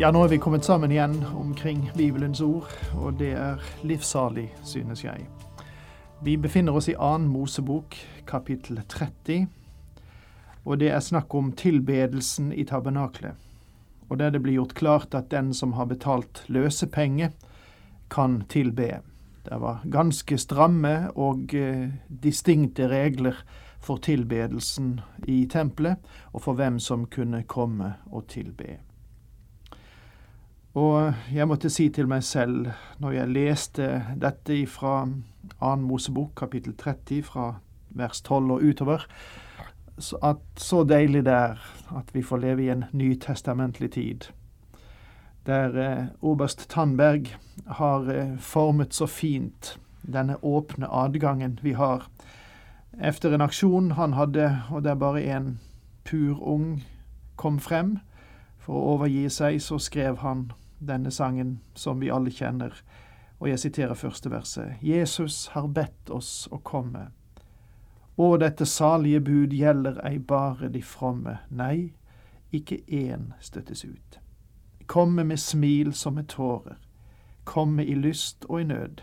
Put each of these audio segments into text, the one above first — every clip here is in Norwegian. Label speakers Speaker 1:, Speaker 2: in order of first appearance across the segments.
Speaker 1: Ja, nå er vi kommet sammen igjen omkring Bibelens ord, og det er livssalig, synes jeg. Vi befinner oss i annen Mosebok, kapittel 30, og det er snakk om tilbedelsen i tabernaklet. Og der det blir gjort klart at den som har betalt løsepenge, kan tilbe. Det var ganske stramme og eh, distinkte regler for tilbedelsen i tempelet, og for hvem som kunne komme og tilbe. Og jeg måtte si til meg selv, når jeg leste dette fra 2. Mosebok, kapittel 30, fra vers 12 og utover, at så deilig det er at vi får leve i en nytestamentlig tid. Der eh, oberst Tandberg har eh, formet så fint denne åpne adgangen vi har. Efter en aksjon han hadde, og der bare en pur ung kom frem for å overgi seg, så skrev han denne sangen som vi alle kjenner, og jeg siterer første verset. Jesus har bedt oss å komme. Å, dette salige bud gjelder ei bare de fromme. Nei, ikke én støttes ut. Komme med smil som med tårer. Komme i lyst og i nød.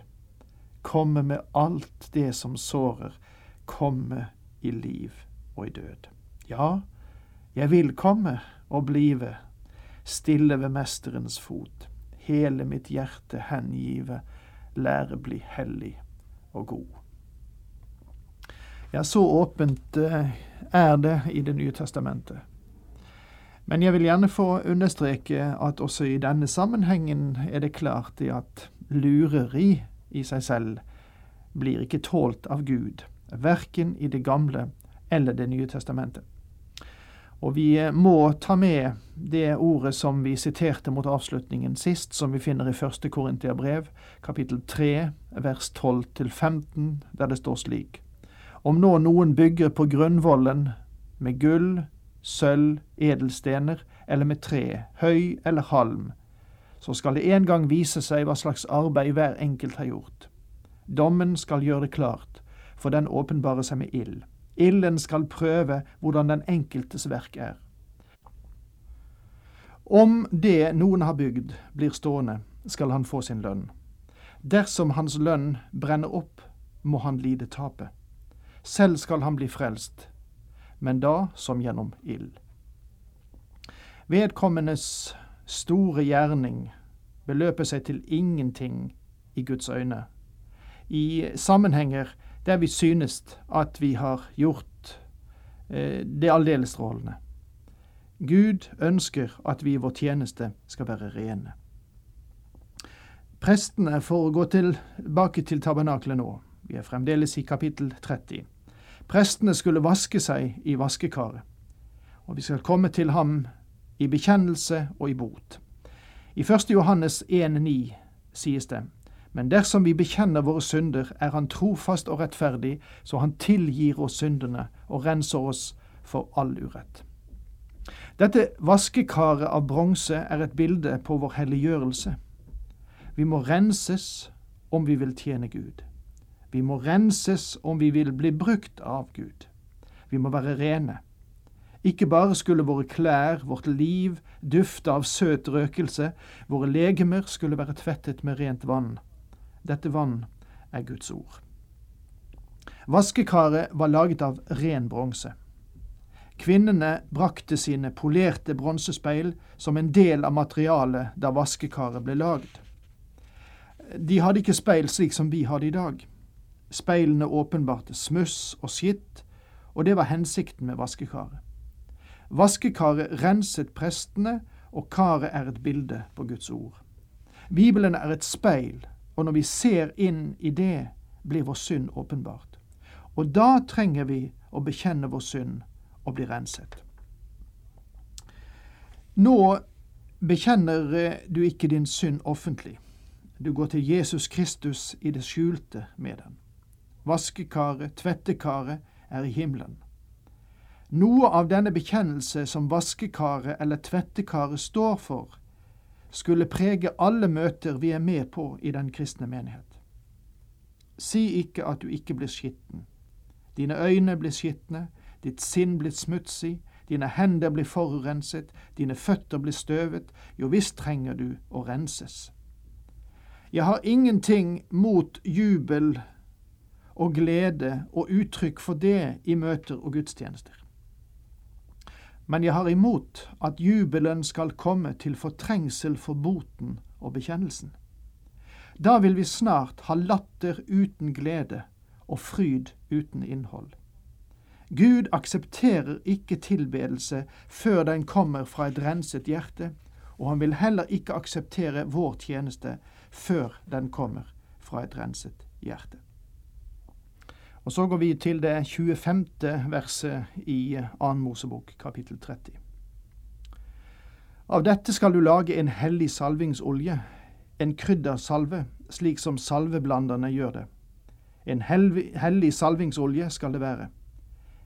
Speaker 1: Komme med alt det som sårer. Komme i liv og i død. Ja, jeg vil komme og blive stille ved Mesterens fot, hele mitt hjerte hengive, lære bli hellig og god. Ja, så åpent eh, er det i Det nye testamentet. Men jeg vil gjerne få understreke at også i denne sammenhengen er det klart at lureri i seg selv blir ikke tålt av Gud, verken i Det gamle eller Det nye testamentet. Og vi eh, må ta med det ordet som vi siterte mot avslutningen sist, som vi finner i første Korintiabrev, kapittel 3, vers 12-15, der det står slik. Om nå noen bygger på grunnvollen med gull, sølv, edelstener eller med tre, høy eller halm, så skal det en gang vise seg hva slags arbeid hver enkelt har gjort. Dommen skal gjøre det klart, for den åpenbarer seg med ild. Ilden skal prøve hvordan den enkeltes verk er. Om det noen har bygd, blir stående, skal han få sin lønn. Dersom hans lønn brenner opp, må han lide tapet. Selv skal han bli frelst, men da som gjennom ild. Vedkommendes store gjerning beløper seg til ingenting i Guds øyne. I sammenhenger der vi synes at vi har gjort eh, det aldeles strålende. Gud ønsker at vi i vår tjeneste skal være rene. Prestene, får gå tilbake til tabernaklet nå, vi er fremdeles i kapittel 30. Prestene skulle vaske seg i vaskekaret, og vi skal komme til ham i bekjennelse og i bot. I 1. Johannes 1,9 sies det:" Men dersom vi bekjenner våre synder, er Han trofast og rettferdig, så Han tilgir oss syndene og renser oss for all urett. Dette vaskekaret av bronse er et bilde på vår helliggjørelse. Vi må renses om vi vil tjene Gud. Vi må renses om vi vil bli brukt av Gud. Vi må være rene. Ikke bare skulle våre klær, vårt liv, dufte av søt røkelse, våre legemer skulle være tvettet med rent vann. Dette vann er Guds ord. Vaskekaret var laget av ren bronse. Kvinnene brakte sine polerte bronsespeil som en del av materialet da vaskekaret ble laget. De hadde ikke speil slik som vi hadde i dag. Speilene åpenbarte smuss og skitt, og det var hensikten med vaskekaret. Vaskekaret renset prestene, og karet er et bilde på Guds ord. Bibelen er et speil og når vi ser inn i det, blir vår synd åpenbart. Og da trenger vi å bekjenne vår synd og bli renset. Nå bekjenner eh, du ikke din synd offentlig. Du går til Jesus Kristus i det skjulte med den. Vaskekaret, tvettekaret, er i himmelen. Noe av denne bekjennelse som vaskekaret eller tvettekaret står for, skulle prege alle møter vi er med på i den kristne menighet. Si ikke at du ikke blir skitten. Dine øyne blir skitne, ditt sinn blir smutsig, dine hender blir forurenset, dine føtter blir støvet, jo visst trenger du å renses. Jeg har ingenting mot jubel og glede og uttrykk for det i møter og gudstjenester. Men jeg har imot at jubelen skal komme til fortrengsel for boten og bekjennelsen. Da vil vi snart ha latter uten glede og fryd uten innhold. Gud aksepterer ikke tilbedelse før den kommer fra et renset hjerte, og han vil heller ikke akseptere vår tjeneste før den kommer fra et renset hjerte. Og Så går vi til det 25. verset i 2. Mosebok, kapittel 30. Av dette skal du lage en hellig salvingsolje, en kryddersalve, slik som salveblanderne gjør det. En hellig salvingsolje skal det være.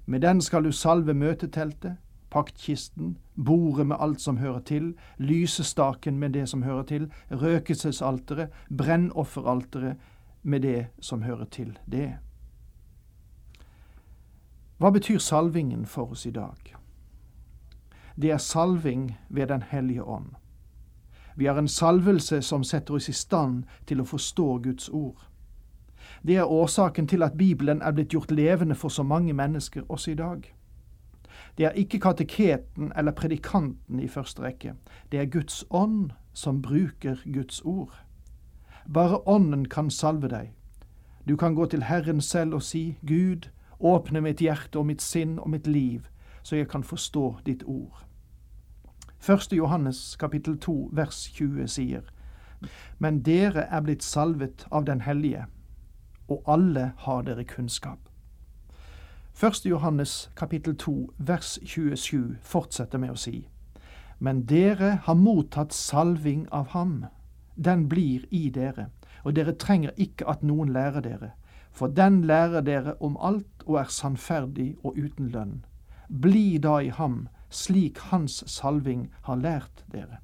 Speaker 1: Med den skal du salve møteteltet, paktkisten, bordet med alt som hører til, lysestaken med det som hører til, røkelsesalteret, brennofferalteret med det som hører til det. Hva betyr salvingen for oss i dag? Det er salving ved Den hellige ånd. Vi har en salvelse som setter oss i stand til å forstå Guds ord. Det er årsaken til at Bibelen er blitt gjort levende for så mange mennesker også i dag. Det er ikke kateketen eller predikanten i første rekke. Det er Guds ånd som bruker Guds ord. Bare Ånden kan salve deg. Du kan gå til Herren selv og si, Gud, åpne mitt hjerte og mitt sinn og mitt liv, så jeg kan forstå ditt ord. 1. Johannes kapittel 2 vers 20 sier, Men dere er blitt salvet av Den hellige og alle har dere kunnskap. 1. Johannes kapittel 2 vers 27 fortsetter med å si, Men dere har mottatt salving av ham. Den blir i dere, og dere trenger ikke at noen lærer dere, for den lærer dere om alt og er sannferdig og uten lønn. Bli da i ham, slik hans salving har lært dere.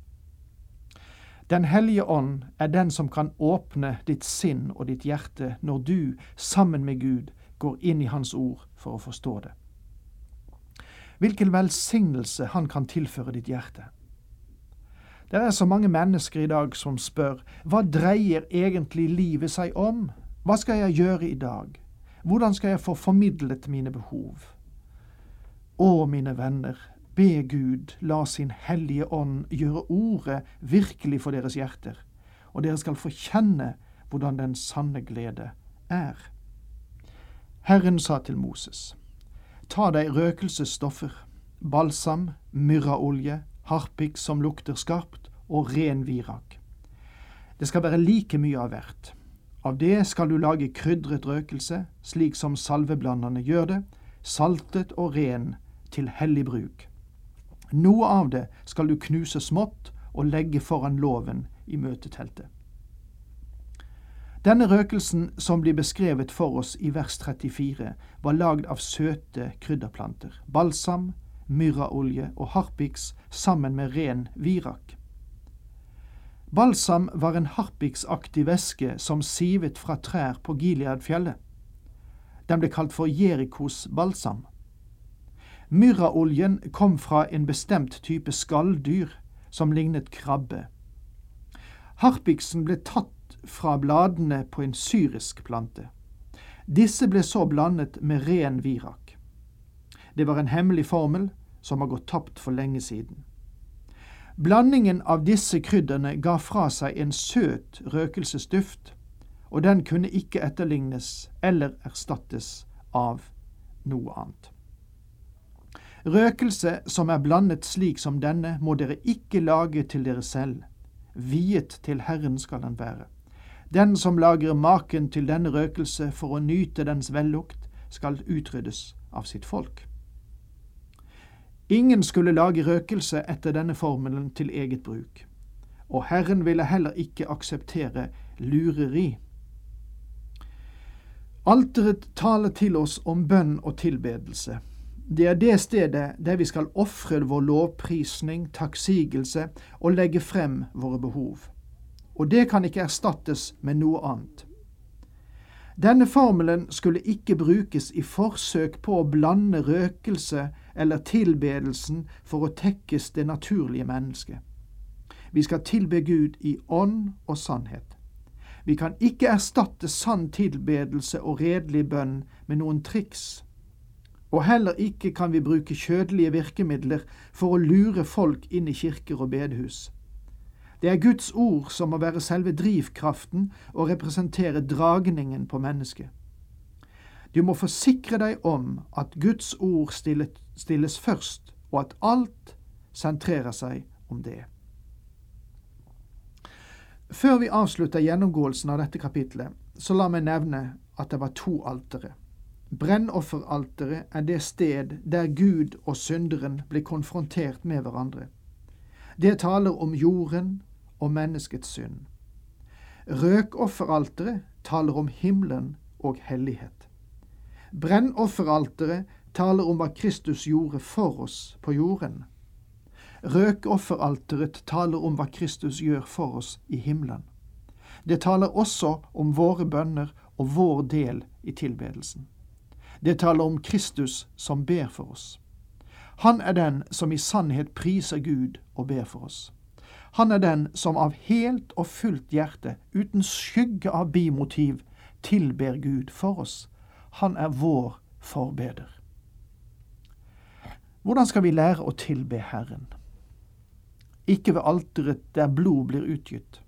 Speaker 1: Den hellige ånd er den som kan åpne ditt sinn og ditt hjerte når du, sammen med Gud, går inn i Hans ord for å forstå det. Hvilken velsignelse Han kan tilføre ditt hjerte. Det er så mange mennesker i dag som spør hva dreier egentlig livet seg om? Hva skal jeg gjøre i dag? Hvordan skal jeg få formidlet mine behov? Å, mine venner, Be Gud la sin hellige ånd gjøre ordet virkelig for deres hjerter, og dere skal få kjenne hvordan den sanne glede er. Herren sa til Moses, ta deg røkelsesstoffer, balsam, myrraolje, harpik som lukter skarpt, og ren virak. Det skal være like mye av hvert. Av det skal du lage krydret røkelse, slik som salveblanderne gjør det, saltet og ren til hellig bruk. Noe av det skal du knuse smått og legge foran låven i møteteltet. Denne røkelsen som blir beskrevet for oss i vers 34, var lagd av søte krydderplanter, balsam, myrraolje og harpiks sammen med ren virak. Balsam var en harpiksaktig væske som sivet fra trær på Gileadfjellet. Den ble kalt for Jerikos balsam. Myrraoljen kom fra en bestemt type skalldyr som lignet krabbe. Harpiksen ble tatt fra bladene på en syrisk plante. Disse ble så blandet med ren virak. Det var en hemmelig formel som har gått tapt for lenge siden. Blandingen av disse krydderne ga fra seg en søt røkelsesduft, og den kunne ikke etterlignes eller erstattes av noe annet. Røkelse som er blandet slik som denne, må dere ikke lage til dere selv. Viet til Herren skal den være. Den som lager maken til denne røkelse for å nyte dens vellukt, skal utryddes av sitt folk. Ingen skulle lage røkelse etter denne formelen til eget bruk, og Herren ville heller ikke akseptere lureri. Alteret taler til oss om bønn og tilbedelse. Det er det stedet der vi skal ofre vår lovprisning, takksigelse og legge frem våre behov. Og det kan ikke erstattes med noe annet. Denne formelen skulle ikke brukes i forsøk på å blande røkelse eller tilbedelsen for å tekkes det naturlige mennesket. Vi skal tilbe Gud i ånd og sannhet. Vi kan ikke erstatte sann tilbedelse og redelig bønn med noen triks. Og heller ikke kan vi bruke kjødelige virkemidler for å lure folk inn i kirker og bedehus. Det er Guds ord som må være selve drivkraften og representere dragningen på mennesket. Du må forsikre deg om at Guds ord stilles først, og at alt sentrerer seg om det. Før vi avslutter gjennomgåelsen av dette kapitlet, så la meg nevne at det var to altere. Brennofferalteret er det sted der Gud og synderen blir konfrontert med hverandre. Det taler om jorden og menneskets synd. Røkofferalteret taler om himmelen og hellighet. Brennofferalteret taler om hva Kristus gjorde for oss på jorden. Røkofferalteret taler om hva Kristus gjør for oss i himmelen. Det taler også om våre bønner og vår del i tilbedelsen. Det taler om Kristus som ber for oss. Han er den som i sannhet priser Gud og ber for oss. Han er den som av helt og fullt hjerte, uten skygge av bimotiv, tilber Gud for oss. Han er vår forbeder. Hvordan skal vi lære å tilbe Herren? Ikke ved alteret der blod blir utgitt,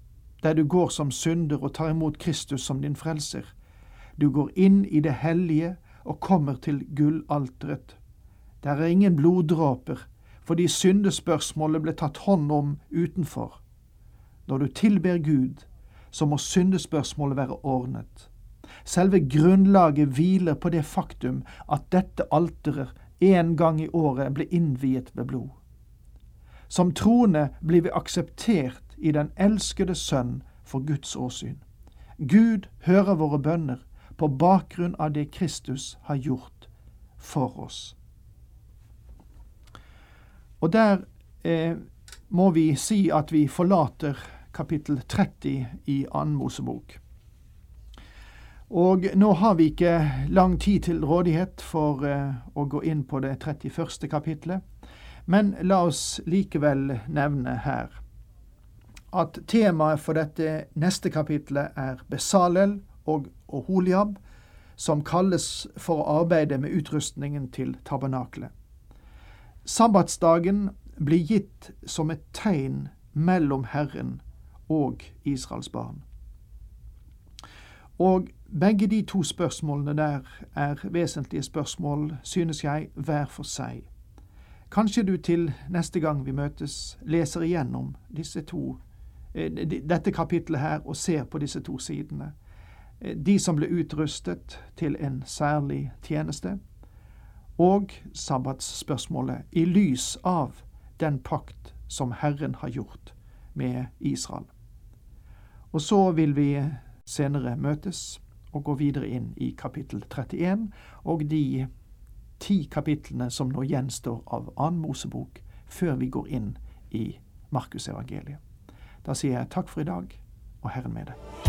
Speaker 1: der du går som synder og tar imot Kristus som din frelser. Du går inn i det hellige og kommer til gullalteret. Der er ingen bloddråper, fordi syndespørsmålet ble tatt hånd om utenfor. Når du tilber Gud, så må syndespørsmålet være ordnet. Selve grunnlaget hviler på det faktum at dette alteret en gang i året blir innviet ved blod. Som troende blir vi akseptert i den elskede Sønn for Guds åsyn. Gud hører våre bønner på bakgrunn av det Kristus har gjort for oss. Og der eh, må vi si at vi forlater kapittel 30 i Annen Mosebok. Og nå har vi ikke lang tid til rådighet for eh, å gå inn på det 31. kapitlet, men la oss likevel nevne her at temaet for dette neste kapitlet er Besalel og Oholiab, som kalles for å arbeide med utrustningen til tabernaklet. Sabbatsdagen blir gitt som et tegn mellom Herren og Israels barn. Og begge de to spørsmålene der er vesentlige spørsmål, synes jeg, hver for seg. Kanskje du til neste gang vi møtes, leser igjennom disse to, eh, dette kapitlet her og ser på disse to sidene. Eh, de som ble utrustet til en særlig tjeneste, og sabbatsspørsmålet i lys av den pakt som Herren har gjort med Israel. Og så vil vi senere møtes og går videre inn i kapittel 31 og de ti kapitlene som nå gjenstår av annen Mosebok, før vi går inn i Markusevangeliet. Da sier jeg takk for i dag, og Herren med deg.